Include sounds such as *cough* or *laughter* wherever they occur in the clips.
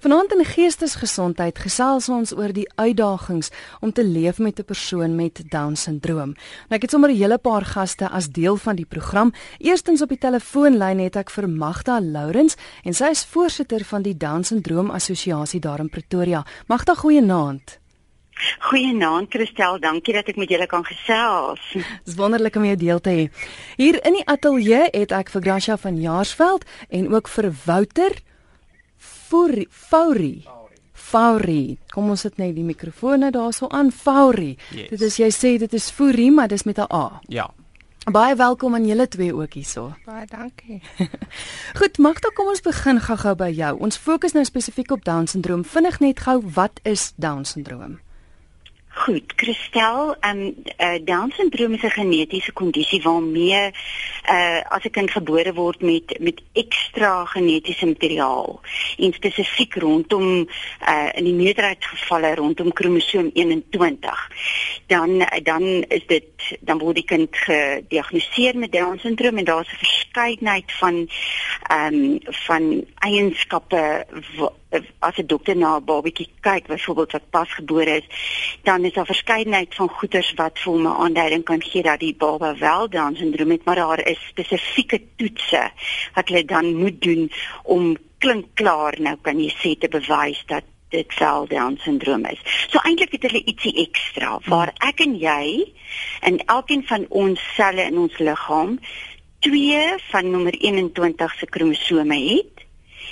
Vanaand in Geestesgesondheid gesels ons oor die uitdagings om te leef met 'n persoon met Down-sindroom. Nou ek het sommer 'n hele paar gaste as deel van die program. Eerstens op die telefoonlyn het ek vir Magda Lourens en sy is voorsitter van die Down-sindroom Assosiasie daar in Pretoria. Magda, goeienaand. Goeienaand Christel, dankie dat ek met julle kan gesels. *laughs* Dis wonderlik om jou deel te hê. Hier in die ateljee het ek vir Gracia van Jaarsveld en ook vir Wouter Fourie, Fourie. Fourie. Kom ons sit net die mikrofone daarso aan. Fourie. Yes. Dit is jy sê dit is Fourie, maar dis met 'n A. Ja. Baie welkom aan julle twee ook hierso. Baie dankie. *laughs* Goed, Magda, kom ons begin gou-gou by jou. Ons fokus nou spesifiek op Down syndroom. Vinnig net gou, wat is Down syndroom? Goed, Christel, ehm um, uh, Down syndroom is 'n genetiese kondisie waarmee uh as 'n kind gebore word met met ekstra genetiese materiaal en spesifiek rondom uh in die meerderheid gevalle rondom kromosoom 21. Dan dan is dit dan word die kind gediagnoseer met Down syndroom en daar's 'n verskeidenheid van ehm um, van eienskappe as 'n dokter na 'n babatjie kyk, byvoorbeeld wat pasgebore is, dan is daar verskeidenheid van goeters wat vir 'n aanduiding kan gee dat die baba wel Down syndroom het, maar daar is spesifieke toetse wat hulle dan moet doen om klink klaar nou kan jy sê te bewys dat dit wel Down syndroom is. So eintlik het hulle ietsie ekstra waar ek en jy en elkeen van ons selle in ons liggaam twee van nommer 21 se kromosome het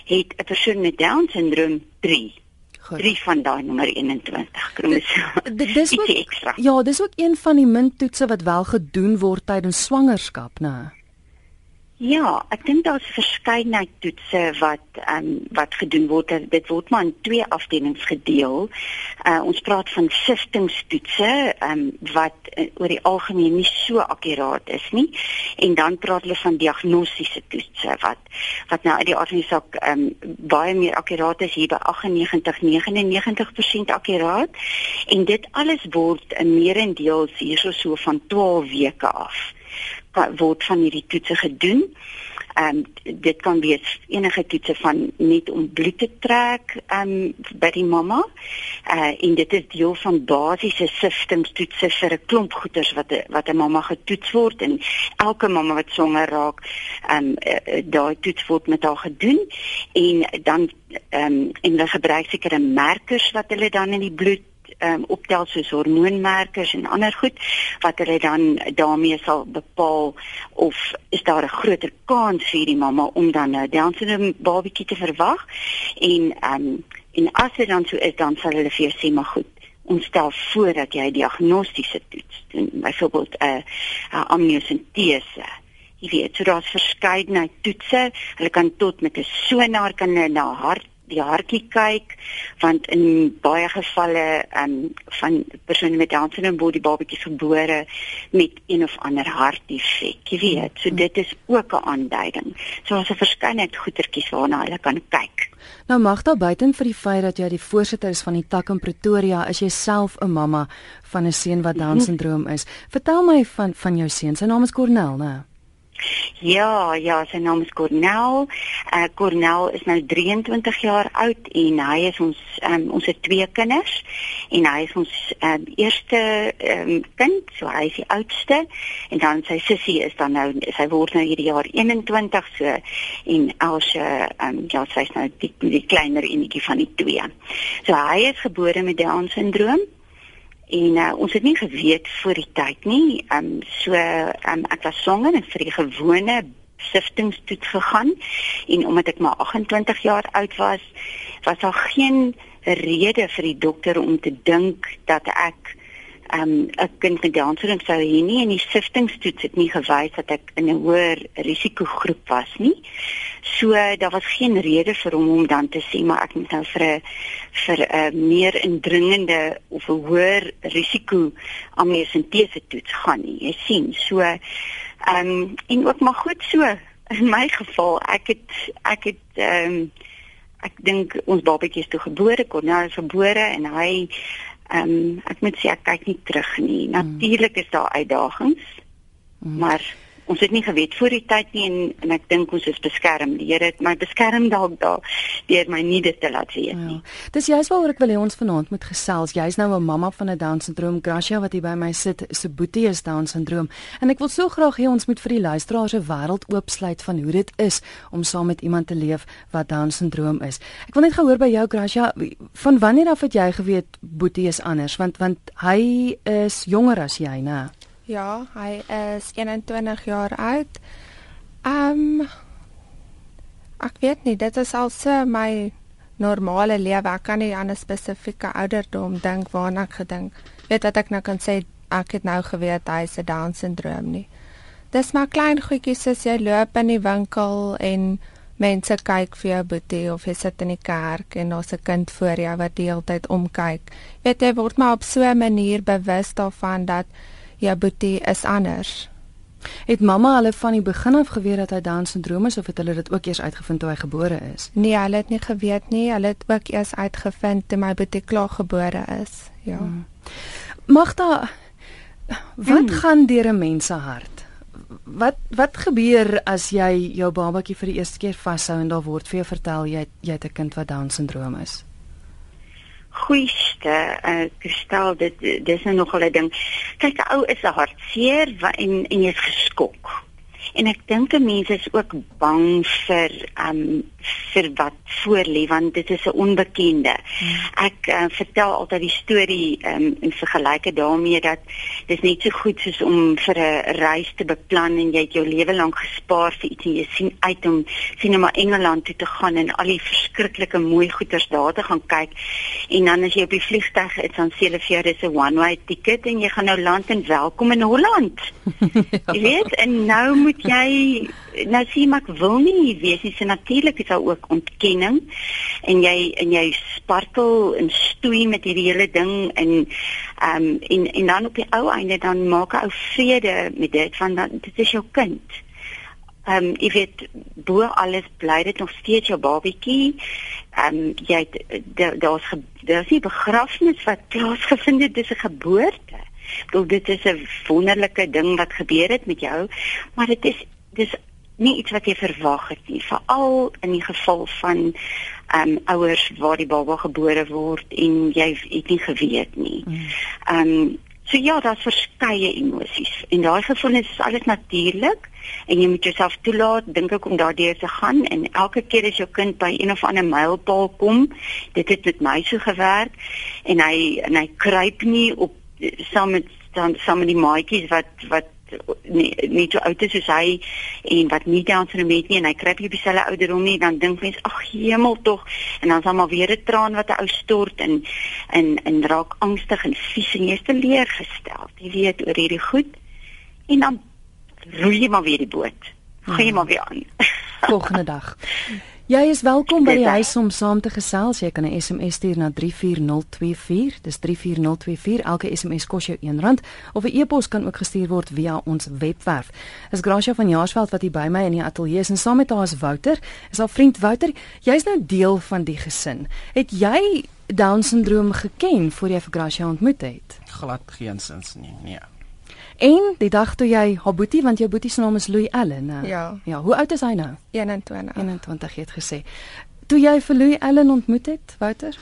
het 'n persoon met down syndroom 3 Goed. 3 van daai nommer 21 kromosoom. Dis ook Ja, dis ook een van die munttoetse wat wel gedoen word tydens swangerskap, né? Ja, ek dink daar's verskeidenheid toetse wat ehm um, wat gedoen word. Dit word maar in twee afdelings gedeel. Uh ons praat van siftingstoetse ehm um, wat uh, oor die algemeen nie so akkuraat is nie. En dan praat hulle van diagnostiese toetse wat wat nou uit die aard van die saak ehm um, baie meer akkuraat is hier by 98 99% akkuraat. En dit alles word in meerendeels hierso so van 12 weke af word van hierdie toetse gedoen. Ehm um, dit kan wees enige toetse van net om bloed te trek ehm um, by die mamma. Uh en dit is deel van basiese siftingstoetse vir 'n klomp goeters wat wat 'n mamma getoets word en elke mamma wat swanger raak, ehm um, daai toets word met haar gedoen en dan ehm um, en hulle gebruik sekere merkers wat hulle dan in die bloed um, optel soos hormoonmerkers en ander goed wat hulle dan daarmee sal bepaal of is daar 'n groter kans vir die mamma om dan 'n Down syndroom babatjie te verwag. En um, en as dit dan so is dan sal hulle vir jou sê maar goed ons stel voor dat jy diagnostiese toets doen. Byvoorbeeld 'n uh, uh, amniosintese jy weet so daar's verskeidenheid toetse. Hulle kan tot met 'n sonaar kan na hart die hartjie kyk want in baie gevalle um, van persone met Down syndroom word die babatjies gebore met een of ander hartdefek jy weet. So dit is ook 'n aanduiding. So ons het verskeidenheid goetertjies waarna hulle kan kyk. Nou mag daar buiten vir die feit dat jy die voorsitter is van die tak in Pretoria is jy self 'n mamma van 'n seun wat Down syndroom is. Vertel my van van jou seun. Sy naam is Cornel né Ja, ja, sy naam is Cornel. Uh Cornel is nou 23 jaar oud en hy is ons um, ons het twee kinders en hy is ons um, eerste um, kind, so hy is die oudste en dan sy sussie is dan nou sy word nou hierdie jaar 21 so en Elsje um, ja, sy's nou die, die kleiner enetjie van die twee. So hy is gebore met Down syndroom en uh, ons het nie geweet voor die tyd nie. Ehm um, so um, ek was swanger en vir die gewone siftingstoets gegaan en omdat ek maar 28 jaar oud was, was daar geen rede vir die dokter om te dink dat ek um, 'n kind met Down syndroom sou hê nie en die siftingstoets het nie gewys dat ek in 'n hoër risikogroep was nie. So daar was geen rede vir hom om dan te sê maar ek moet nou vir 'n vir 'n meer indringende of 'n hoër risiko amniosintese toets gaan nie. Jy sien, so ehm um, en ook maar goed so in my geval, ek het ek het ehm um, ek dink ons babatjie is toe gebore, Cornel is gebore en hy Ehm um, ek moet sê ek kyk nie terug nie. Natuurlik is daar uitdagings. Mm. Maar ons het nie geweet voor die tyd nie en, en ek dink ons is beskerm. Die Here het my beskerm dalk daar deur my nie dit te laat ja. nie. Dis juist waaroor ek wil hê ons vanaand moet gesels. Jy's nou 'n mamma van 'n Down syndroom. Gracia wat hier by my sit, se boetie is Down syndroom. En ek wil so graag hê ons moet vir die luisteraars 'n wêreld oopsluit van hoe dit is om saam met iemand te leef wat Down syndroom is. Ek wil net gehoor by jou Gracia, van wanneer af het jy geweet boetie is anders? Want want hy is jonger as jy, né? Ja, hy is 21 jaar oud. Ehm um, ek weet nie, dit is al so my normale lewe. Ek kan nie aan 'n spesifieke ouderdom dink waarna ek gedink. Weet dat ek nou kan sê ek het nou geweet hy se Down syndroom nie. Dis maar klein goedjies soos jy loop in die winkel en mense kyk vir jou boetie of jy sit in die kerk en daar's 'n kind voor jou wat die hele tyd omkyk. Weet jy word maar op so 'n manier bewus daarvan dat jou boetie is anders. Het mamma hulle van die begin af geweet dat hy Down syndroom is of het hulle dit ook eers uitgevind toe hy gebore is? Nee, hulle het nie geweet nie. Hulle het ook eers uitgevind toe my boetie klaar gebore is. Ja. Hmm. Magda, wat hmm. gaan deur 'n mens se hart? Wat wat gebeur as jy jou babatjie vir die eerste keer vashou en daar word vir jou vertel jy jy het 'n kind wat Down syndroom is? Goeieste uh, kristal dit dis nou nogal 'n ding. Kyk 'n ou is 'n hartseer en en jy's geskok en ek dink 'n mens is ook bang vir um vir wat voor lê want dit is 'n onbekende. Hmm. Ek uh, vertel altyd die storie um in vergelyking daarmee dat dis net so goed soos om vir 'n reis te beplan en jy het jou lewe lank gespaar vir iets en jy sien uit om sien om na Engeland toe te gaan en al die verskriklike mooi goeders daar te gaan kyk en dan as jy op die vliegtuig is dan sê hulle vir jou dis 'n one way ticket en jy gaan nou land en welkom in Holland. ja. *laughs* Jy weet en nou moet jy nou sien maar ek wil nie weet nie, so natuurlik is daar ook ontkenning en jy en jy spartel en stoei met hierdie hele ding en ehm um, en en dan op die ou einde dan maak 'n ou vrede met dit van dat dit is jou kind. Ehm um, jy weet bo alles bly dit nog steeds jou babietjie. Ehm um, jy daar's daar's nie begrafnis wat plaasgevind het, dis 'n geboorte. Bedoel dit is 'n wonderlike ding wat gebeur het met jou, maar dit is dis nie iets wat jy verwag het nie, veral in die geval van ehm um, ouers waar die baba gebore word en jy het nie geweet nie. Mm. Ehm um, so ja, daar's verskeie emosies en daai gevoelens is alles natuurlik en jy moet jouself toelaat dink ek om daardeur te gaan en elke keer as jou kind by een of ander mylpaal kom, dit het met my so gewerk en hy en hy kruip nie op saam met dan saam met die maatjies wat wat nie nie so oud is soos hy en wat nie Down syndroom het nie en hy kry nie dieselfde ouderdom nie dan dink mens ag hemel tog. En dan is hom alweer 'n traan wat 'n ou stort en en en raak angstig en vies en jy's te leer gestel jy weet oor hierdie goed. En dan roei jy maar weer die boot. Gaan jy maar weer aan. Volgende dag Jy is welkom by die huis om saam te gesels. Jy kan 'n SMS stuur na 34024. Dis 34024. Elke SMS kos jou R1 of 'n e-pos kan ook gestuur word via ons webwerf. Is Gracia van Jaarsveld wat hier by my in die ateljee is en saam met haar is Wouter. Is haar vriend Wouter. Jy's nou deel van die gesin. Het jy Down syndroom geken voor jy vir Gracia ontmoet het? Glad geensins nie. Nee. En die dag toe jy haar boetie want jou boetie se naam is Louis Allen. Uh, ja. Ja, hoe oud is hy nou? 21. 21 het gesê. Toe jy vir Louis Allen ontmoet het, Wouter?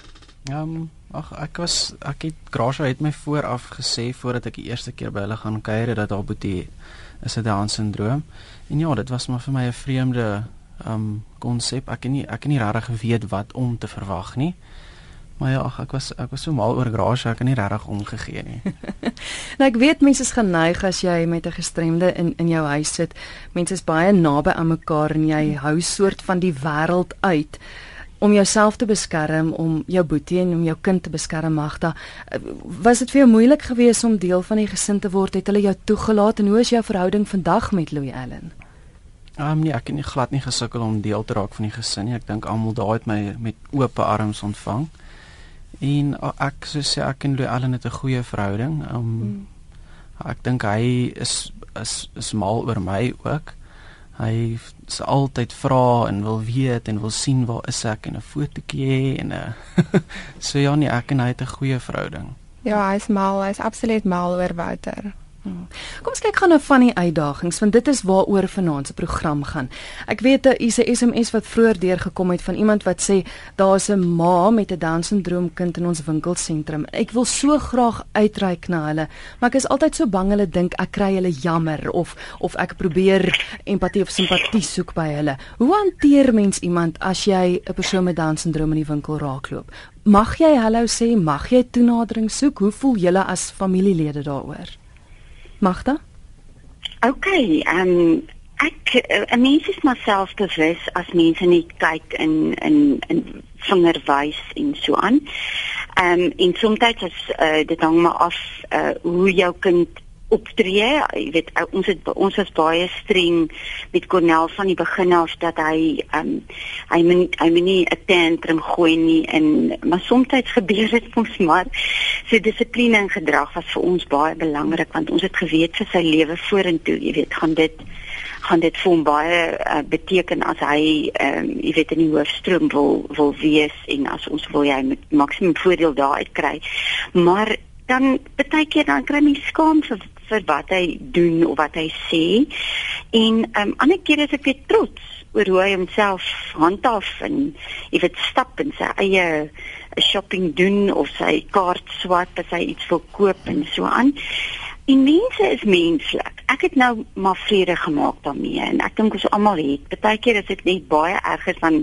Ehm um, ag ek was ek het Gracia het my vooraf gesê voordat ek die eerste keer by hulle gaan kuier dat haar boetie is 'n Down syndroom. En ja, dit was maar vir my 'n vreemde ehm um, konsep. Ek het nie ek het nie regtig geweet wat om te verwag nie. Maar ja, ag ek was ek was so mal oor Gracia, ek het nie regtig omgegee nie. *laughs* nou ek weet mense is geneig as jy met 'n gestremde in in jou huis sit. Mense is baie naby aan mekaar en jy hou soort van die wêreld uit om jouself te beskerm, om jou boetie en om jou kind te beskerm Magda. Was dit vir jou moeilik geweest om deel van die gesin te word? Het hulle jou toegelaat en hoe is jou verhouding vandag met Louis Allen? Ehm um, nee, ek het nie glad nie gesukkel om deel te raak van die gesin nie. Ek dink almal daar het my met oop arms ontvang. En ek sou sê ek en Louis Allen het 'n goeie verhouding. Um mm. ek dink hy is is is mal oor my ook. Hy se altyd vra en wil weet en wil sien waar is ek en 'n fotootjie hê en 'n uh, *laughs* so ja nee, ek en hy het 'n goeie verhouding. Ja, hy is mal, hy is absoluut mal oor Wouter. Kom ons kyk gou na van die uitdagings want dit is waaroor vanaand se program gaan. Ek weet is 'n SMS wat vroeër deurgekom het van iemand wat sê daar's 'n ma met 'n Down syndroom kind in ons winkelsentrum. Ek wil so graag uitreik na hulle, maar ek is altyd so bang hulle dink ek kry hulle jammer of of ek probeer empatie of simpatie soek by hulle. Hoe hanteer mens iemand as jy 'n persoon met Down syndroom in die winkel raakloop? Mag jy hallo sê? Mag jy toenadering soek? Hoe voel julle as familielede daaroor? Magda? OK, ehm um, ek 'n uh, mens is maar selfbewus as mense nie kyk in in in vingerwys en so aan. Ehm um, en soms is uh, dit hang maar af uh, hoe jou kind optree. Jy weet ons het ons was baie streng met Cornel van die begin af dat hy ehm um, hy min hy min nie 'n tantrum gooi nie en maar soms gebeur dit ons maar so dissipline en gedrag was vir ons baie belangrik want ons het geweet vir sy lewe vorentoe, jy weet, gaan dit gaan dit vir hom baie uh, beteken as hy ehm um, jy weet in die hoofstroom wil wil wees en as ons wil jy met maksimum voordeel daaruit kry. Maar dan baie keer dan kry mens skaam vir vir wat hy doen of wat hy sê. En ehm um, ander kere is ek weer trots oor hoe hy homself handhaaf en jy weet stap in sy eie shopping doen of sy kaart swat as hy iets wil koop en so aan. En mense is menslik. Ek het nou maar vrede gemaak daarmee en ek dink ons almal het. Partykeer is dit net baie erger van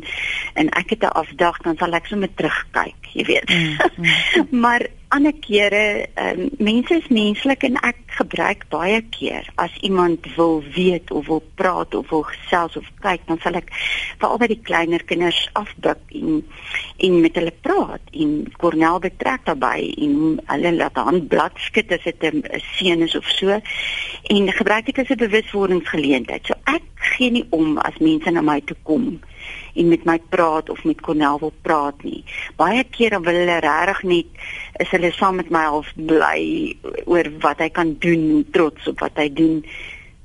en ek het 'n afdag dan sal ek sommer terugkyk, jy weet. Mm, mm. *laughs* maar ander kere, um, mense is menslik en ek gebruik baie keer as iemand wil weet of wil praat of wil gesels of kyk, dan sal ek veral by die kleiner kinders afbuk en en met hulle praat en Cornel betrek daarbey en hulle laat hand blad skud as dit 'n seun is of so en gebruik dit as 'n bewuswordingsgeleentheid. So ek gee nie om as mense na my toe kom en met my praat of met Cornel wil praat nie. Baie kere wil hulle regtig net is hulle saam met my half bly oor wat hy kan doen, trots op wat hy doen.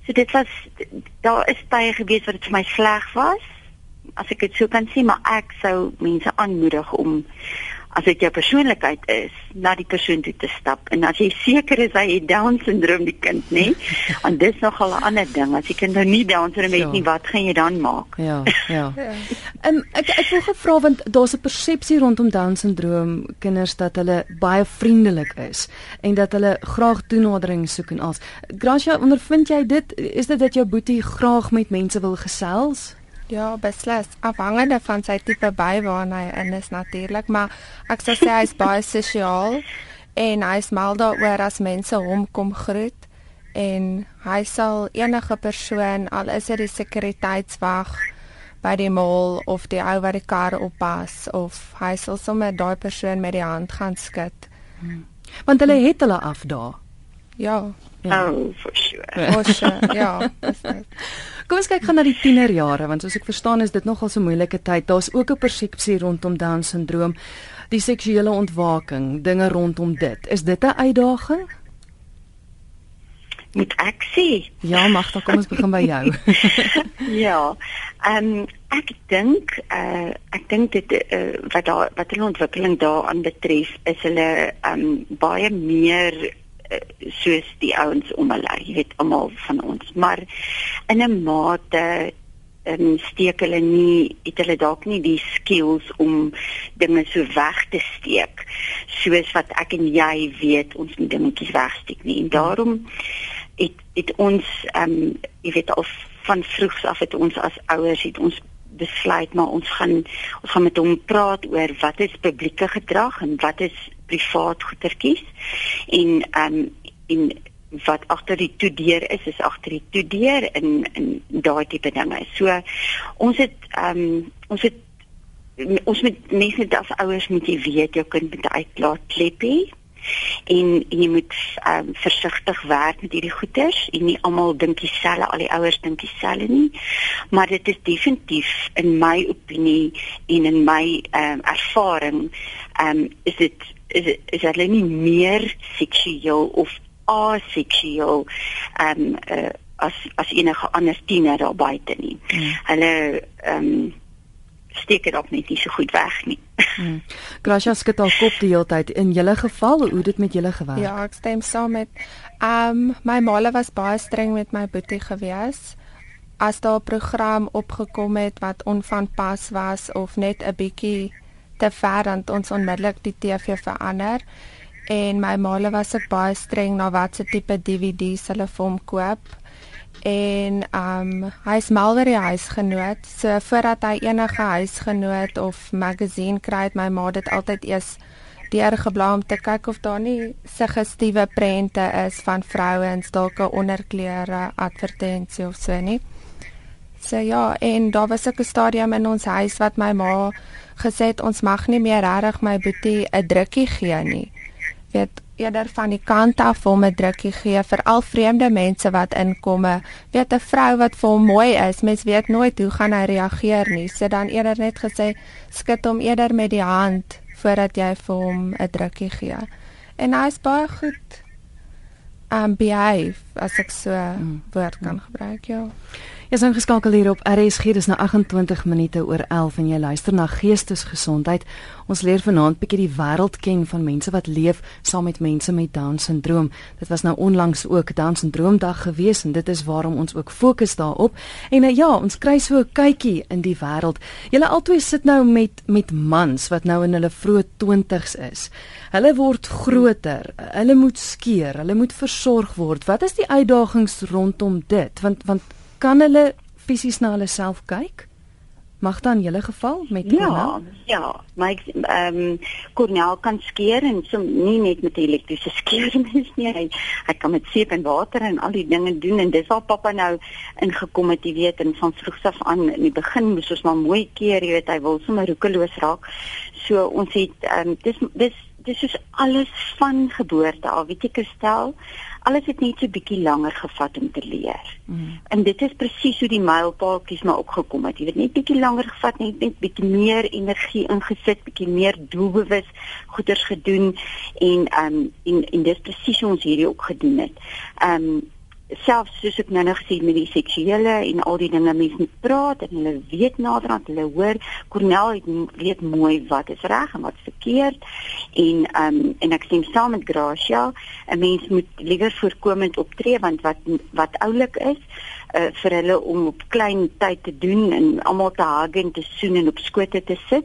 So dit was daar is baie gewees wat dit vir my sleg was. As ek dit so kan sê, maar ek sou mense aanmoedig om as dit jou persoonlikheid is, na die persoon toe te stap. En as jy seker is hy het down syndroom die kind, nê? *laughs* En dis nogal 'n ander ding. As die kind nou nie down syndroom het ja. nie, wat gaan jy dan maak? Ja, *laughs* ja. Ehm um, ek ek wil gevra want daar's 'n persepsie rondom down syndroom kinders dat hulle baie vriendelik is en dat hulle graag toenadering soek en als. Gracia, ondervind jy dit? Is dit dat jou boetie graag met mense wil gesels? Ja, beslis. Afhangende van sy tipe by waarna hy in is natuurlik, maar ek sou sê hy's baie *laughs* sosiaal en hy's mal daaroor as mense hom kom groet en hy sal enige persoon al is dit die sekuriteitswag by die mall of die ou wat die kar oppas of hy sal sommer daai persoon met die hand gaan skud. Hmm. Want hulle het hulle af daar. Ja. Ja. Oh, for sure. For sure. Ja, beslis. Kom ons kyk gou na die tienerjare want soos ek verstaan is dit nogal so 'n moeilike tyd. Daar's ook 'n persepsie rondom Down syndroom, die seksuele ontwaking, dinge rondom dit. Is dit 'n uitdaging? Moet ek sê? Ja, mag dan kom ons begin by jou. *laughs* ja. Ehm um, ek dink uh ek dink dit uh, wat daar wat hulle ontwikkeling daaraan betref is hulle ehm um, baie meer soos die ouens om hulle, jy weet almal van ons, maar in 'n mate en steek hulle nie het hulle dalk nie die skills om dinge so weg te steek soos wat ek en jy weet ons moet dingetjies wegsteek nie. En daarom het het ons ehm um, jy weet al van vroegs af het ons as ouers het ons besluit maar ons gaan ons gaan met hom praat oor wat is publieke gedrag en wat is privaat goedertjies. En ehm um, en wat agter die toedeur is is agter die toedeur in in daai tipe dinge. So ons het ehm um, ons het ons met mense as ouers moet jy weet jou kind moet uitlaat klep hê en, en jy moet ehm um, versigtig werk met hierdie goeters en nie almal dink dieselfde al die ouers dink dieselfde nie. Maar dit is definitief in my opinie en in my ehm um, ervaring ehm um, is dit is is hulle nie meer seksueel of aseksueel ehm um, uh, as as enige ander tiener daar buite nie. Mm. Hulle ehm um, steek dit dalk net nie so goed weg nie. Hmm. Gracia skud haar kop die hele tyd. In julle geval, hoe dit met julle gewerk? Ja, ek stem saam met um my maale was baie streng met my boetie gewees. As daar 'n program opgekom het wat onvanpas was of net 'n bietjie te ver dan ons onmiddellik die TV verander. En my maale was ek baie streng na watse tipe DVD's hulle vir hom koop en um hy's Malvery huisgenoot. So voordat hy enige huisgenoot of magazine kry, het my ma dit altyd eers deurgeblaai om te kyk of daar nie suggestiewe prente is van vrouens dalk 'n onderklere advertensie of so nie. So ja, en daar was 'n stadium in ons huis wat my ma gesê het ons mag nie meer regtig my boetie 'n drukkie gee nie. Weet eerder van die kant af hom 'n drukkie gee vir al vreemde mense wat inkomme. Weet 'n vrou wat vir hom mooi is, mens weet nooit hoe gaan hy reageer nie. Sy so dan eerder net gesê skud hom eerder met die hand voordat jy vir hom 'n drukkie gee. En hy's baie goed um behave as ek so mm. woord kan gebruik, ja. Jy's ingeskakel hier op RSG, dis nou 28 minute oor 11 en jy luister na Geestesgesondheid. Ons leer vanaand bietjie die wêreld ken van mense wat leef saam met mense met Down syndroom. Dit was nou onlangs ook Down syndroomdag gewees en dit is waarom ons ook fokus daarop. En uh, ja, ons kry so 'n kykie in die wêreld. Julle albei sit nou met met mans wat nou in hulle vroeë 20's is. Hulle word groter. Hulle moet skeer, hulle moet versorg word. Wat is die uitdagings rondom dit? Want want kan hulle fisies na hulle self kyk? Mag dan julle geval met Ja, Cornel? ja, maar ek ehm um, Cornel kan skeer en so nie net met elektriese skeermes *laughs* nie. Hy hy kan met seep en water en al die dinge doen en dis waar pappa nou ingekom het, jy weet, en van vroegs af aan in die begin moes ons maar mooi keer, jy weet, hy wil sommer roekeloos raak. So ons het ehm um, dis dis dis is alles van geboorte al, weet jy, Kristel alles het net so 'n bietjie langer gevat om te leer. Mm. En dit is presies hoe die mylpaaltjies maar opgekom het. Jy weet net bietjie langer gevat, net net bietjie meer energie ingesit, bietjie meer doelbewus goeders gedoen en ehm um, en en dis presies hoe ons hierdie ook gedoen het. Ehm um, selfs soos ek nou nog gesê met die seksuele en al die dinge mense moet praat en hulle weet naderhand hulle hoor. Cornel het weet mooi wat is reg en wat is verkeerd. En ehm um, en ek stem saam met Gracia. 'n mens moet liewer voorkomend optree want wat wat oulik is uh, vir hulle om op klein tyd te doen en almal te hug en te soen en op skote te sit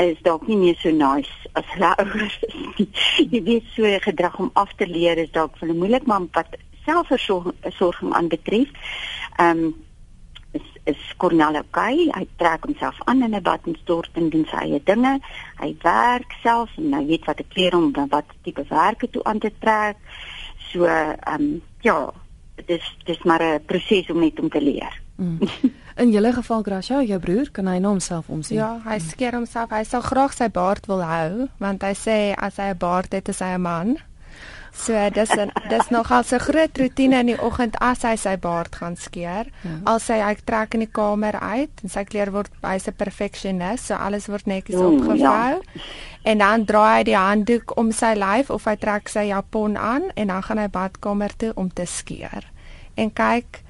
is dalk nie meer so nice as hulle *laughs* ouers is. Jy weet so gedrag om af te leer is dalk vir hulle moeilik maar wat selfversorging aanbetref. Ehm um, is is Cornel okay? Hy trek homself aan in 'n bad en doen sy eie dinge. Hy werk self en hy weet wat 'n klere om wat tipe werke toe aan te trek. So ehm um, ja, dit is dis maar 'n proses om net om te leer. Mm. *laughs* In julle geval Gracia, jou broer, kan hy nou homself omsien? Ja, hy skeer homself. Hy sal graag sy baard wil hou, want hy sê as hy 'n baard het, is hy 'n man. So dis een, dis nogal so groot rotine in die oggend as hy sy baard gaan skeer. Ja. Al sy hy trek in die kamer uit en sy klere word hy's 'n perfeksionis, so alles word netjies mm, opgevou. Ja. En dan draai hy die handdoek om sy lyf of hy trek sy japon aan en dan gaan hy badkamer toe om te skeer. En kyk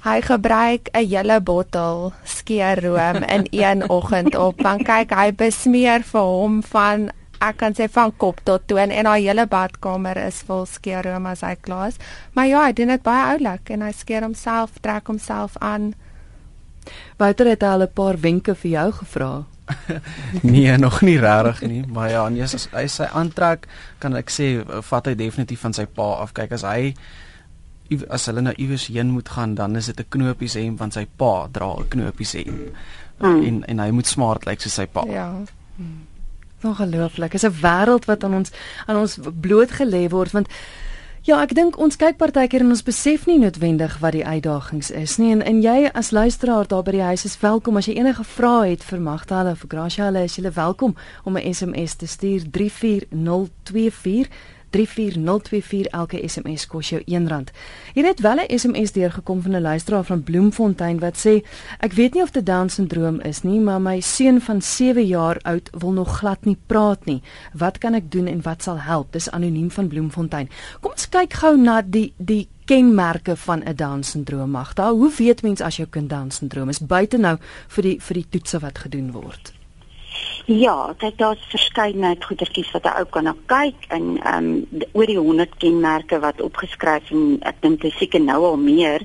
Hy gebruik 'n hele bottel skeerroom in een oggend op. Want kyk, hy besmeer vir hom van ek kan sê van kop tot toon en haar hele badkamer is vol skeerroom as hy klaar is. Maar ja, hy doen dit baie oulik en hy skeer homself, trek homself aan. Wouter het al 'n paar wenke vir jou gevra. *laughs* nee, nog nie regtig nie, maar ja, nee, as hy sy aantrek, kan ek sê vat hy definitief van sy pa af. Kyk as hy as hulle nou iewers heen moet gaan, dan is dit 'n knopies hemp want sy pa dra 'n knopies hemp. Hmm. En en hy moet smart lyk like soos sy pa. Ja. Hmm. Ongelooflik. Is 'n wêreld wat aan ons aan ons blootgelê word want ja, ek dink ons kyk partykeer en ons besef nie noodwendig wat die uitdagings is nie. En en jy as luisteraar daar by die huis is welkom as jy enige vrae het vir Magda of Gracia hulle is jy welkom om 'n SMS te stuur 34024 34024 elke SMS kos jou R1. Hier het wel 'n SMS deurgekom van 'n luisteraar van Bloemfontein wat sê ek weet nie of dit Down syndroom is nie, maar my seun van 7 jaar oud wil nog glad nie praat nie. Wat kan ek doen en wat sal help? Dis anoniem van Bloemfontein. Kom ons kyk gou na die die kenmerke van 'n Down-sindroom mag. Daar hoe weet mens as jou kind Down-sindroom is buite nou vir die vir die toetse wat gedoen word? Ja, kyk daar's verskeidenheid goedertjies wat 'n ou kan na kyk en ehm um, oor die 100 kenmerke wat opgeskryf en ek dink dit seker nou al meer,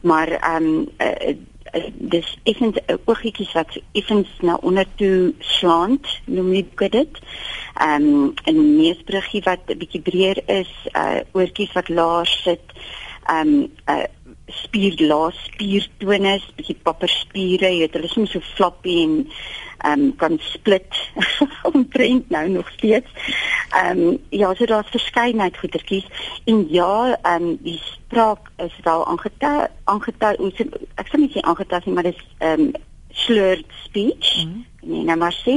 maar ehm um, uh, dis effens uh, oogietjies wat effens na onder toe slant, noem ek dit. Ehm um, 'n neusbruggie wat 'n bietjie breër is, uh oortjies wat laer sit. Ehm um, uh spierlaas spiertonus, bietjie papperspiere, jy weet hulle is nie so flappy en ehm um, kan split *laughs* omtrent nou nog steeds. Ehm um, ja, so daar's verskeidenheid goedertjies en ja, ehm um, die spraak is wel aangetel aangetel ek sê nie sy aangetel nie, maar dis ehm um, slurred speech. Mm -hmm. Nee, nou maar sê.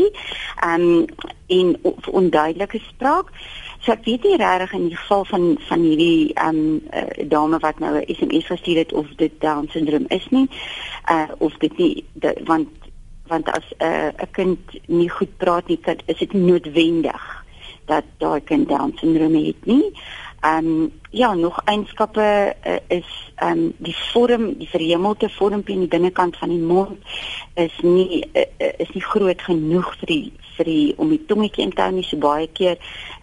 Ehm um, en onduidelike spraak. So ek weet nie regtig in die geval van van hierdie ehm um, uh, dame wat nou 'n SMS gestuur het of dit down syndroom is nie. Uh of dit nie de, want want as 'n uh, 'n kind nie goed praat nie, kan, is dit noodwendig dat daai kind Down syndroom het nie. Ehm um, ja, nog eienskappe uh, is ehm um, die vorm, die verhemelte vormpie in die binnekant van die mond is nie uh, is nie groot genoeg vir die vir die om die tongetjie in te hou nie so baie keer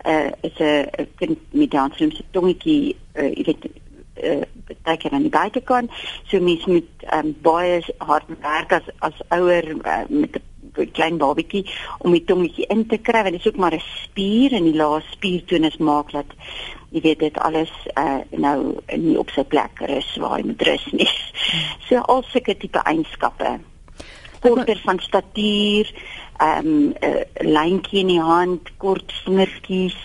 uh, is 'n kind met Down syndroom se tongetjie uh, jy weet uh, baie keer aan die buitekant. So mens moet um, baie hard werk as as ouer uh, met 'n klein babatjie om die tongetjie in te kry want dit is ook maar 'n spier en die laaste spiertonus maak dat jy weet dit alles uh, nou nie op sy plek rus waar hy moet rus nie. *laughs* So al sulke tipe eienskappe. Korter van statuur, ehm um, 'n uh, lyntjie in die hand, kort vingertjies,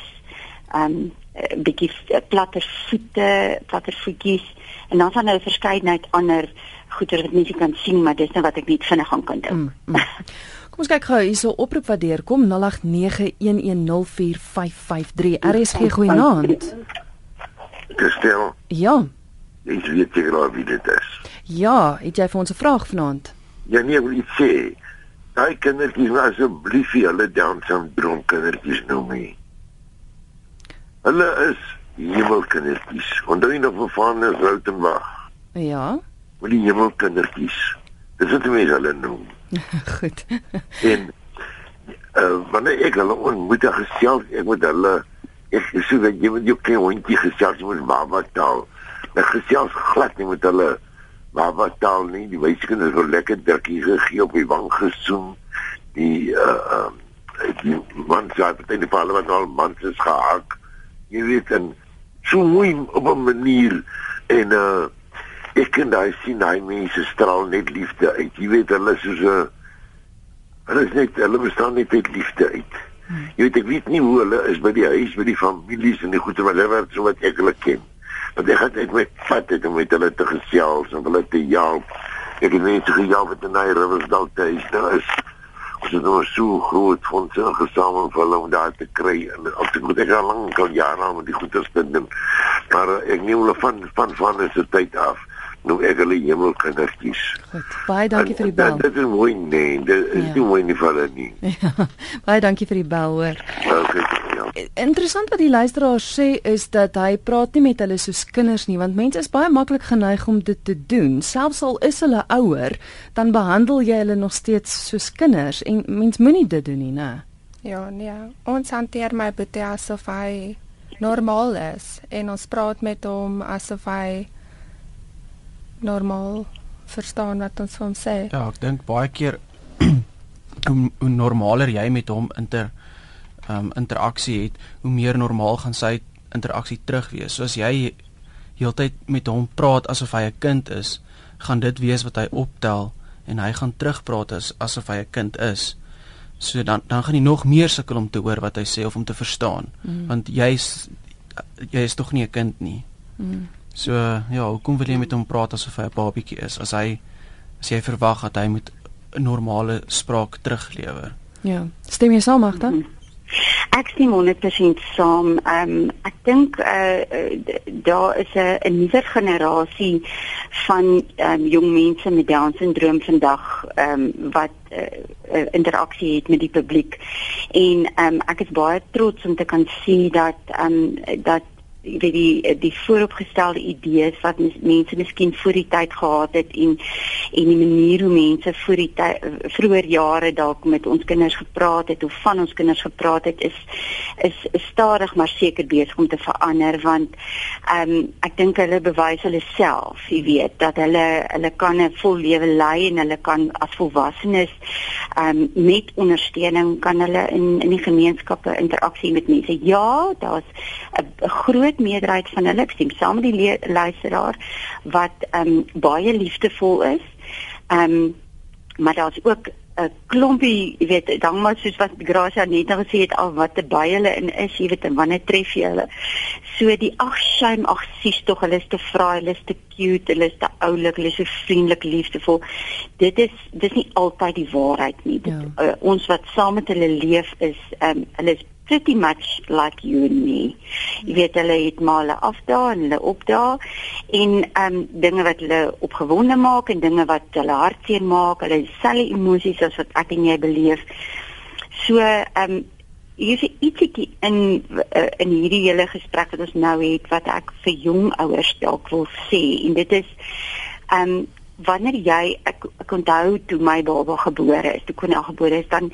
ehm um, 'n bietjie platter voete, platter voetjies en dan van 'n verskeidenheid ander goeder wat mense kan sien, maar dis net wat ek net vinnig gaan kan dink. Mm, mm. *laughs* Ons kyk gou hierso oproep wat deurkom 0891104553. RSG goeienaand. Gestel. Ja. Ek weet jy graag wie dit is. Ja, het jy vir ons 'n vraag vanaand? Ja nee, wil ek sê. Daai kindertjies was asseblief hulle Down syndroom kindertjies noem nie. Hulle is hemelkindertjies. Onthou jy nog van is Rautenbach? Ja. Wil die hemelkindertjies. Dis wat mense hulle noem. *laughs* Goed. en uh, wanneer ek hulle ontmoet en gesels, ek met hulle ek sê dat jy moet jou klein hondjie gesels met baba taal. Ek gesels glad nie met hulle baba taal nie. Die wyskinders wil lekker drukkie gegee op die wang gesoen. Die uh uh die man sê dat in die parlement al mans is gehak jy weet en so mooi op 'n manier en uh ek kan daai sien daai mense straal net liefde uit. Jy weet hulle is so 'n hulle is net hulle bestaan net uit liefde uit. Hmm. jy weet ek weet nie hoe hulle is by die huis by die families en die goeie wat hulle so wat ek hulle ken. Want ek het net met vat het om met hulle te gesels en hulle te help ek het mense gehelp met 'n nuwe riversdal tuis daar is. Ons het nou so groot fondse gesamel vir hulle om daar te kry. En as ek moet ek al lank al jare met die goeie spinde maar eh, ek neem hulle van van van is die tyd af nou ek hulle hemelkindertjies. Goed. Baie dankie en, vir die bel. Dit is mooi nee, dit is ja. nie mooi nie vir hulle nie. *laughs* Ja. Baie dankie vir die bel hoor. Okay, ja. Interessant wat die luisteraar sê is dat hy praat nie met hulle soos kinders nie want mense is baie maklik geneig om dit te doen. Selfs al is hulle ouer, dan behandel jy hulle nog steeds soos kinders en mens moenie dit doen nie, né? Ja, nee. Ons hanteer my boetie asof hy normaal is en ons praat met hom asof hy normaal verstaan wat ons van sê. Ja, ek dink baie keer *clears throat* hoe, hoe normaler jy met hom inter ehm um, interaksie het, hoe meer normaal gaan sy interaksie terug wees. So as jy heeltyd met hom praat asof hy 'n kind is, gaan dit wees wat hy optel en hy gaan terugpraat as asof hy 'n kind is. So dan dan gaan jy nog meer sukkel om te hoor wat hy sê of om te verstaan. Mm. Want jy's jy is tog nie 'n kind nie. Mm. So ja, hoekom wil jy met hom praat asof hy 'n babietjie is? As hy as jy verwag dat hy moet 'n normale spraak teruglewer. Ja. Stem jy saam Magda? Mm -hmm. Ek stem 100% saam. Ehm um, ek dink eh uh, daar is 'n 'n nuwe generasie van ehm um, jong mense met Down syndroom vandag ehm um, wat uh, interaksie het met die publiek. En ehm um, ek is baie trots om te kan sien dat ehm um, dat jy weet die die vooropgestelde idees wat mense miskien voor die tyd gehad het en en die manier hoe mense voor die tyd vroeër jare dalk met ons kinders gepraat het of van ons kinders gepraat het is is, is stadig maar seker besig om te verander want ehm um, ek dink hulle bewys hulle self jy weet dat hulle hulle kan 'n vol lewe lei en hulle kan as volwassenes ehm um, met ondersteuning kan hulle in in die gemeenskappe interaksie met mense. Ja daar's 'n groot groot meerderheid van hulle, ek sien saam met die luisteraar wat ehm um, baie liefdevol is. Ehm um, maar daar's ook 'n klompie, jy weet, dan maar soos wat Gracia net nou gesê het al wat te by hulle in is, jy weet, en wanneer tref jy hulle? So die ag shame, ag sies tog, hulle is te vraai, hulle is te cute, hulle is te oulik, hulle is so vriendelik, liefdevol. Dit is dis nie altyd die waarheid nie. Dit, ja. uh, ons wat saam met hulle leef is ehm um, hulle is pretty much like you and me. Jy weet hulle het maar hulle afdaal en hulle opdaal en ehm um, dinge wat hulle opgewonde maak en dinge wat hulle hartseer maak, hulle selfe emosies as wat ek en jy beleef. So ehm um, hier's ietsie in uh, in hierdie hele gesprek wat ons nou het wat ek vir jong ouers dalk wil sê en dit is ehm um, wanneer jy ek, ek onthou toe my baba gebore is, toe kon hy gebore is, dan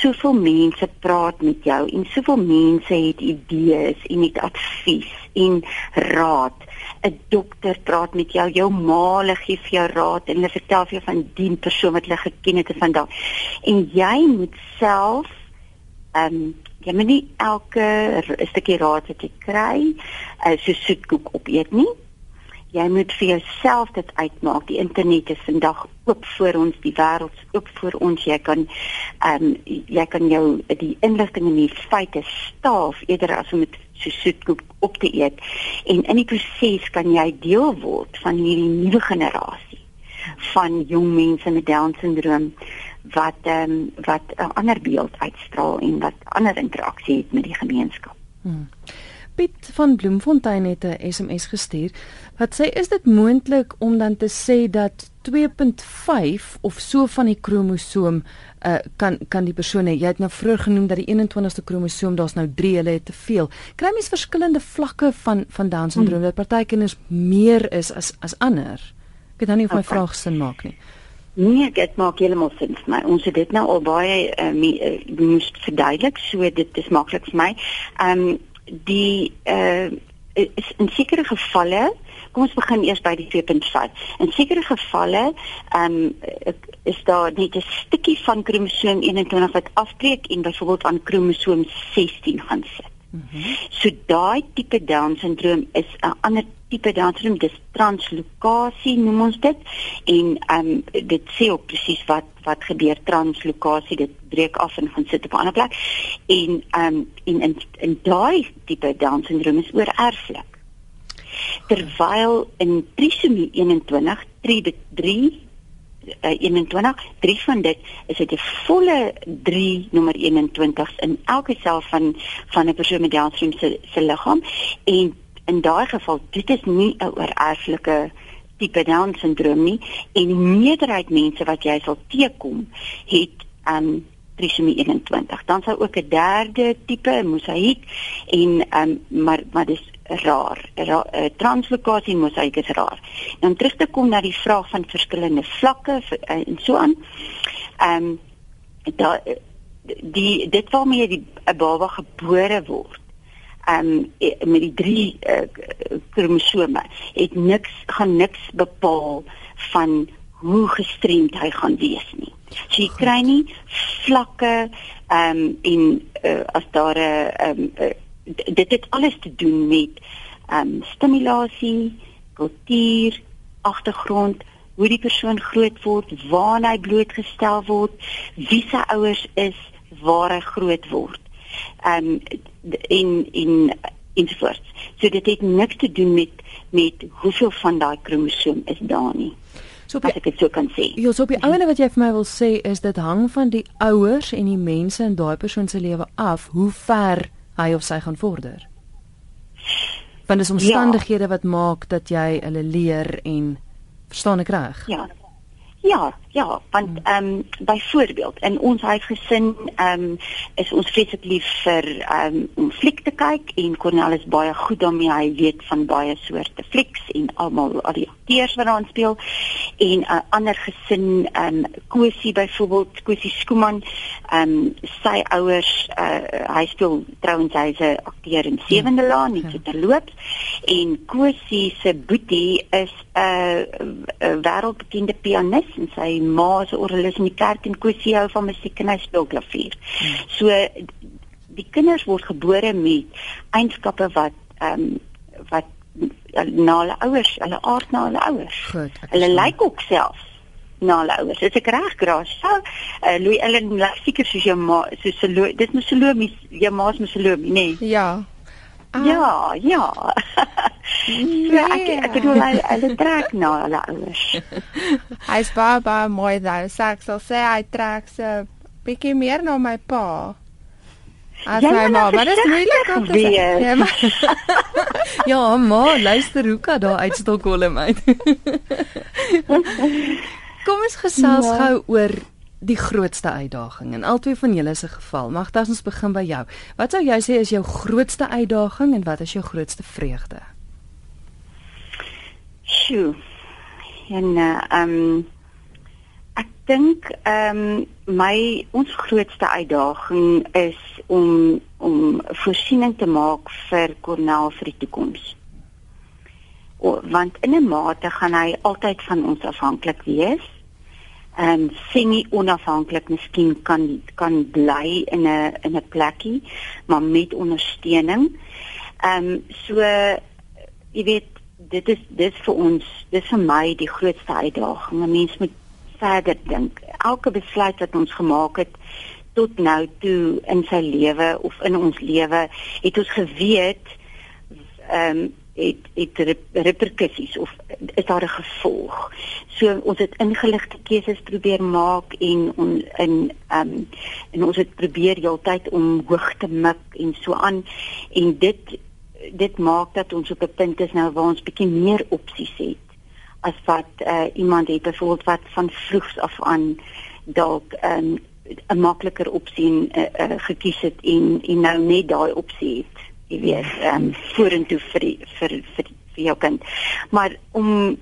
soveel mense praat met jou en soveel mense het idees en het advies en raad. 'n Dokter praat met jou, jou ma gee vir jou raad en hulle vertel vir jou van die persoon wat hulle geken het en vandag. En jy moet self ehm um, jy moet nie elke stukkie raad wat jy kry, uh, so soetkoek opeet nie jy moet vir jouself dit uitmaak. Die internet is vandag oop vir ons, die wêreld is oop vir ons. Jy kan ehm um, jy kan jou die inligting en die feite staaf eerder as om dit so soetkoek op te eet. En in die proses kan jy deel word van hierdie nuwe generasie van jong mense met down syndroom wat ehm um, wat 'n ander beeld uitstraal en wat ander interaksie het met die gemeenskap. Hmm. Piet van Bloemfontein het 'n SMS gestuur wat sê is dit moontlik om dan te sê dat 2.5 of so van die kromosoom uh, kan kan die persoon hê. Jy het nou vroeër genoem dat die 21ste kromosoom daar's nou 3, hulle het te veel. Kry mens verskillende vlakke van van Down syndroom hmm. dat party kinders meer is as as ander? Ek weet nou nie of my okay. vraag sin maak nie. Nee, dit maak heeltemal sin vir my. Ons het dit nou al baie uh, uh, moes verduidelik, so dit is maklik vir my. Ehm um, die uh is in sekere gevalle kom ons begin eers by die 2.5 in sekere gevalle ehm um, is daar net 'n stukkie van kromosoom 21 wat afbreek en byvoorbeeld aan kromosoom 16 gaan sit. Mm -hmm. So daai tipe down syndroom is 'n ander tipe down syndroom, dis translokasie noem ons dit en ehm um, dit sê ook presies wat wat gebeur translokasie, dit breek af en gaan sit op 'n ander plek. En ehm um, en in in daai tipe down syndroom is oor erflik. Terwyl in trisomie 21, 3 3 uh, 21 drie van dit is dit 'n volle 3 nommer 21 in elke sel van van 'n persoon met Down syndroom se se liggaam en in daai geval dit is nie 'n oorerflike tipe Down syndroom nie en die meerderheid mense wat jy sal teekom het um trisomie 21 dan sou ook 'n derde tipe mosaïek en um maar maar dis raar. Ra, uh, translokasie mosaïek is raar. Nou om terug te kom na die vraag van verskillende vlakke uh, en so aan. Um, daar die dit waarmee die 'n baba gebore word. Um, met die drie uh, kromosome het niks gaan niks bepaal van hoe gestremd hy gaan wees nie. So jy kry nie vlakke ehm um, en uh, as daar 'n ehm um, uh, dit het alles te doen met ehm um, stimulasie, kultuur, agtergrond, hoe die persoon groot word, waar hy blootgestel word, wie sy ouers is, waar hy groot word. Ehm um, in in ensovoorts. So dit het niks te doen met met hoeveel van daai kromosoom is daar nie. So as ek dit so kan sê. Ja, so op die ouene wat jy vir my wil sê is dit hang van die ouers en die mense in daai persoon se lewe af hoe ver hy of sy gaan vorder. Want dis omstandighede ja. wat maak dat jy hulle leer en verstaan ek reg? Ja. Ja, ja, want ehm um, byvoorbeeld in ons huisgesin ehm um, is ons vreeslik lief vir ehm um, om fliek te kyk en Cornel is baie goed daarmee. Hy weet van baie soorte flieks en almal al die akteurs wat daarin speel. En 'n uh, ander gesin ehm um, Kosie byvoorbeeld, Kosie Skooman, ehm um, sy ouers uh, hy speel trouens hy's 'n akteur in Sewende Laan, nie te terloops. En Kosie se boetie is 'n uh, wêreldbekende pianis en sy ma se orgelis in die kerk en Kosie hou van musiek en hy speel klavier. Hmm. So die kinders word gebore met eienskappe wat ehm um, wat na hulle ouers, hulle aard na hulle ouers. Goed. Hulle lyk ook self na hulle ouers. Dis ek reg graas. So, uh, Louis Ellen lyk seker soos jou ma, soos Salomi. Dis mos Salomi, jou ma se Salomi, nê? Nee. Ja. Ah. Ja, ja. *laughs* Ja, ek ek bedoel hy hy trek na hulle ouers. *laughs* Hy's baie baie mooi daai. Ek sal sê hy trek se bietjie meer na my pa. As Jy my ma, nou maar dit is moeilik om te sê. Ja, maar *laughs* Ja, ma, luister hoe kan daar uit Stockholm uit. Kom ons gesels Ja. gou oor die grootste uitdaging in albei van julle se geval. Magda, ons begin by jou. Wat sou jy sê is jou grootste uitdaging en wat is jou grootste vreugde? Sjoe. En uh, ehm um, ek dink ehm um, my ons grootste uitdaging is om om voorsiening te maak vir Cornel vir die toekoms. Want in 'n mate gaan hy altyd van ons afhanklik wees. Ehm um, semi onafhanklik miskien kan kan bly in 'n in 'n plekkie, maar met ondersteuning. Ehm um, so jy weet dit is dis vir ons dis vir my die grootste uitdaging 'n mens moet verder dink elke besluit wat ons gemaak het tot nou toe in sy lewe of in ons lewe het ons geweet ehm um, het het rep reperkusies of is daar 'n gevolg? So ons het ingeligte keuses probeer maak en on, in ehm um, en ons het probeer heeltyd om hoog te mik en so aan. En dit dit maak dat ons op 'n punt is nou waar ons bietjie meer opsies het as wat uh, iemand het byvoorbeeld wat van vroegs af aan dalk 'n um, 'n makliker opsie uh, uh, gekies het en en nou net daai opsie het jy weet ehm um, vorentoe vir die, vir vir vir jou kind maar om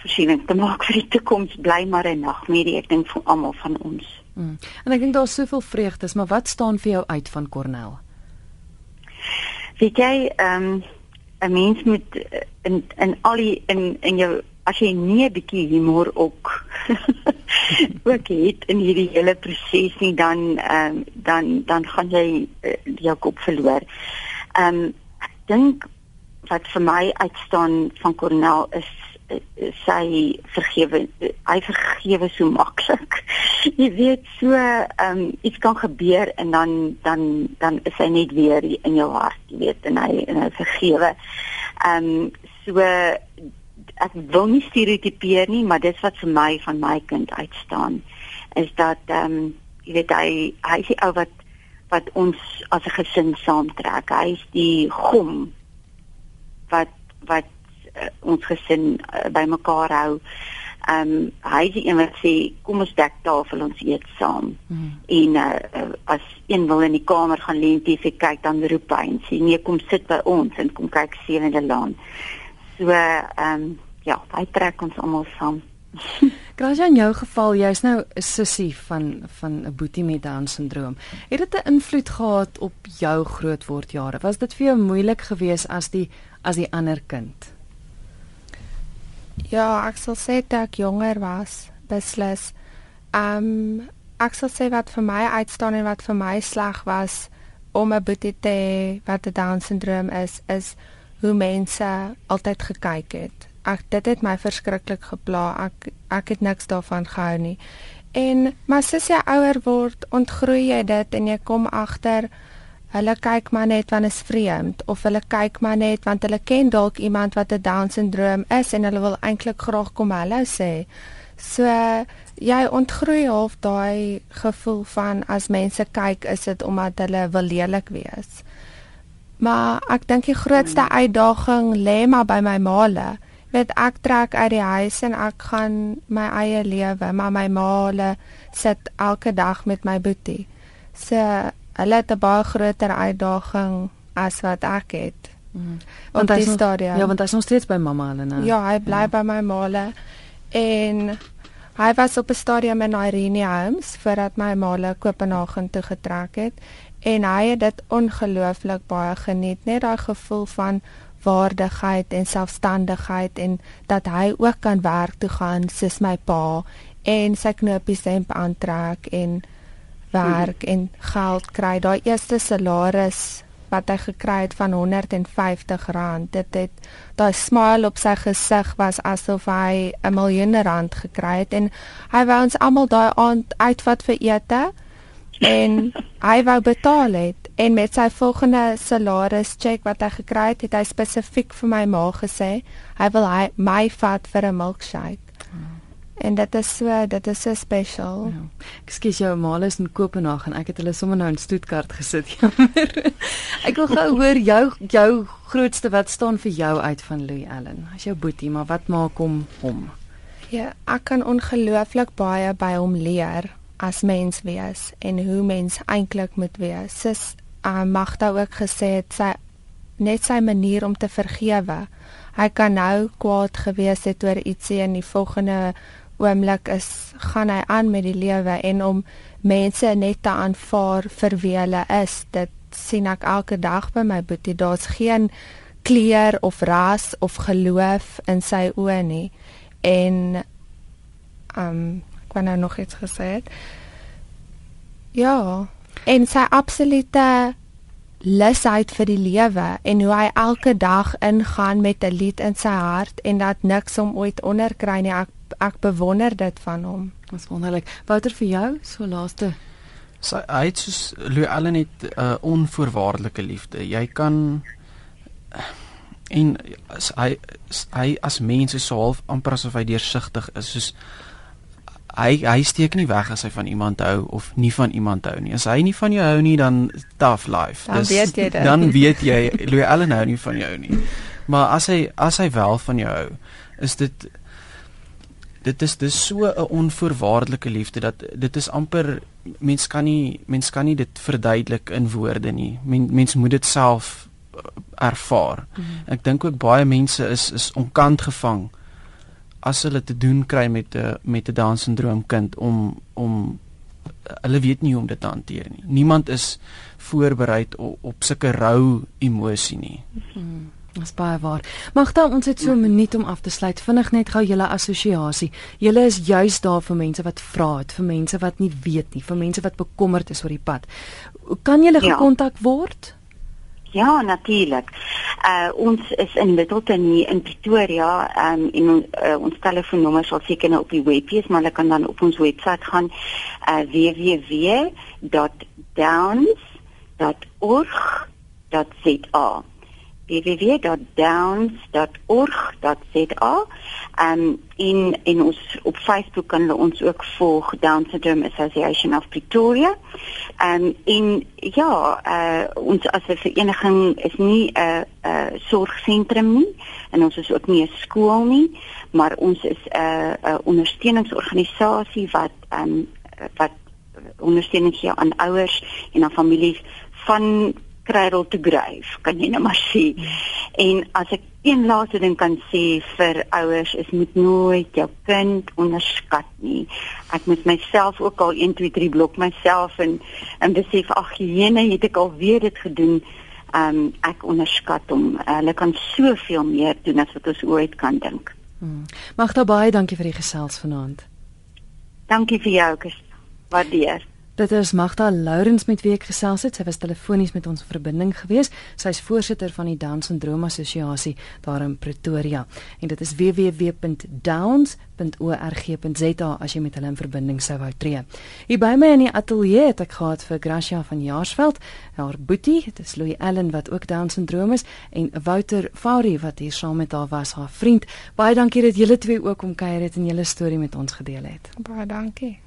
voorsiening te maak vir die toekoms bly maar 'n nagmerrie ek dink vir almal van ons Hmm. En ek dink daar's soveel vreugdes, maar wat staan vir jou uit van Cornel? weet jy ehm um, 'n mens moet eh, in in al die in in jou as jy nie 'n bietjie humor ook *laughs* ook het in hierdie hele proses nie dan ehm um, dan dan gaan jy uh, jou kop verloor. Ehm um, ek dink wat vir my uitstaan van Cornel is sy vergewe hy vergewe so maklik. *laughs* jy weet so ehm um, iets kan gebeur en dan dan dan is hy net weer in jou hart, jy weet en hy en hy vergewe. Ehm um, so ek wil nie stereotipeer nie, maar dis wat vir my van my kind uitstaan is dat ehm um, jy weet hy hy is die ou wat wat ons as 'n gesin saamtrek. Hy is die gom wat wat uh, ons gesin uh, bymekaar hou. Ehm um, hy is die een wat sê kom ons dek tafel ons eet saam. Hmm. En uh, uh, as een wil in die kamer gaan lê en TV kyk dan roep hy en sê nee kom sit by ons en kom kyk Sewende Laan. So ehm um, ja, hy trek ons almal saam. *laughs* Grasia in jou geval, jy's nou 'n sussie van van 'n boetie met Down syndroom. Het dit 'n invloed gehad op jou grootwordjare? Was dit vir jou moeilik geweest as die as die ander kind? ja, ek sal sê dat ek jonger was, beslis. Ehm um, ek sal sê wat vir my uitstaan en wat vir my sleg was om 'n boetie te hê wat 'n Down syndroom is, is hoe mense altyd gekyk het. Ek dit het my verskriklik gepla. Ek ek het niks daarvan gehou nie. En maar soos jy ouer word, ontgroei jy dit en jy kom agter hulle kyk maar net want is vreemd of hulle kyk maar net want hulle ken dalk iemand wat 'n down syndroom is en hulle wil eintlik graag kom hallo sê. So jy ontgroei half daai gevoel van as mense kyk is dit omdat hulle wil lelik wees. Maar ek dink die grootste uitdaging lê maar by my maale Weet ek trek uit die huis en ek gaan my eie lewe, maar my ma sit elke dag met my boetie. So hulle het 'n baie groter uitdaging as wat ek het. Mm. Want hy stadium. Ja, want hy's nog steeds by mamma hulle nou. Ja, hy bly ja. by my ma en hy was op 'n stadium in Irene Homes voordat my ma Kopenhagen toe getrek het en hy het dit ongelooflik baie geniet, net daai gevoel van waardigheid en selfstandigheid en dat hy ook kan werk toe gaan soos my pa en sy knopies hemp aantrek en werk mm. en geld kry. Daai eerste salaris wat hy gekry het van R150. Dit het daai smile op sy gesig was asof hy 'n miljoen rand gekry het en hy wou ons almal daai aand uitvat vir ete en *laughs* hy wou betaal het en met sy volgende salaris check wat hy gekry het, het hy spesifiek vir my ma gesê hy wil hy my vat vir 'n milkshake. En dit is so, dit is so spesiaal. Ja. Ekskuus jou ma is in Kopenhagen. Ek het hulle sommer nou in Stuttgart gesit. *laughs* Jammer. ek wil gou hoor jou jou grootste wat staan vir jou uit van Louis Allen. As jou boetie, maar wat maak hom hom? Ja, ek kan ongelooflik baie by hom leer as mens wees en hoe mens eintlik moet wees. Sis uh, Magda ook gesê het sy net sy manier om te vergewe. Hy kan nou kwaad gewees het oor ietsie in die volgende oomblik is gaan hy aan met die lewe en om mense net te aanvaar vir wie hulle is. Dit sien ek elke dag by my boetie. Daar's geen kleur of ras of geloof in sy oë nie. En um ek wou nou nog iets gesê het. Ja en sy absolute lusheid vir die lewe en hoe hy elke dag ingaan met 'n lied in sy hart en dat niks hom ooit onderkry nie ek ek bewonder dit van hom. Dis wonderlik. Wouter vir jou, so laaste. Sy hy het soos Louis Allen het 'n uh, onvoorwaardelike liefde. Jy kan en as hy hy as mens is so half amper asof hy deursigtig is soos hy hy steek nie weg as hy van iemand hou of nie van iemand hou nie. As hy nie van jou hou nie dan tough life. Dan Dis, weet jy dit. Dan weet jy Louis Allen hou nie van jou nie. Maar as hy as hy wel van jou hou, is dit dit is dis so 'n onvoorwaardelike liefde dat dit is amper mens kan nie mens kan nie dit verduidelik in woorde nie. Men, mens moet dit self uh, ervaar. Mm -hmm. Ek dink ook baie mense is is onkant gevang as hulle te doen kry met 'n met 'n Down syndroom kind om om hulle weet nie hoe om dit te hanteer nie. Niemand is voorberei op, op sulke rou emosie nie. Mm -hmm. Dis baie waar. Magda, ons het so 'n minuut om af te sluit. Vinnig net gou julle assosiasie. Julle is juis daar vir mense wat vra het, vir mense wat nie weet nie, vir mense wat bekommerd is oor die pad. Kan julle ja. gekontak word? Ja, natuurlik. Uh ons is in Littleton hier in Pretoria um, en uh, ons telefoonnommer sal seker nou op die webpie wees, maar hulle kan dan op ons webwerf gaan uh www.downs.org.za www.downs.org.za um, en en ons op Facebook kan hulle ons ook volg Down Syndrome Association of Pretoria. Um, en ja, uh, ons as 'n vereniging is nie 'n uh, 'n uh, sorgsentrum nie en ons is ook nie 'n skool nie, maar ons is 'n uh, 'n ondersteuningsorganisasie wat um, wat ondersteuning gee aan ouers en aan families van cradle to grave, kan jy nou maar sê. En as ek een laaste ding kan sê vir ouers is moet nooit jou kind onderskat nie. Ek moet myself ook al 1 2 3 blok myself en en besef ag jene het ek al weer dit gedoen. Um ek onderskat hom. Hulle kan soveel meer doen as wat ons ooit kan dink. Hmm. Magda baie dankie vir die gesels vanaand. Dankie vir jou, Kes. Waardeer. Dit is Magda Lourens met wie ek gesels het. Sy was telefonies met ons verbinding gewees. Sy is voorsitter van die Down Syndroom Assosiasie daar in Pretoria. En dit is www.downs.org.za as jy met hulle in verbinding sou wou tree. Hier by my in die ateljee het ek gehad vir Gracia van Jaarsveld, haar boetie, dit is Louis Allen wat ook Down Syndroom is en Wouter Fourie wat hier saam met haar was, haar vriend. Baie dankie dat julle twee ook om kuier het en julle storie met ons gedeel het. Baie dankie.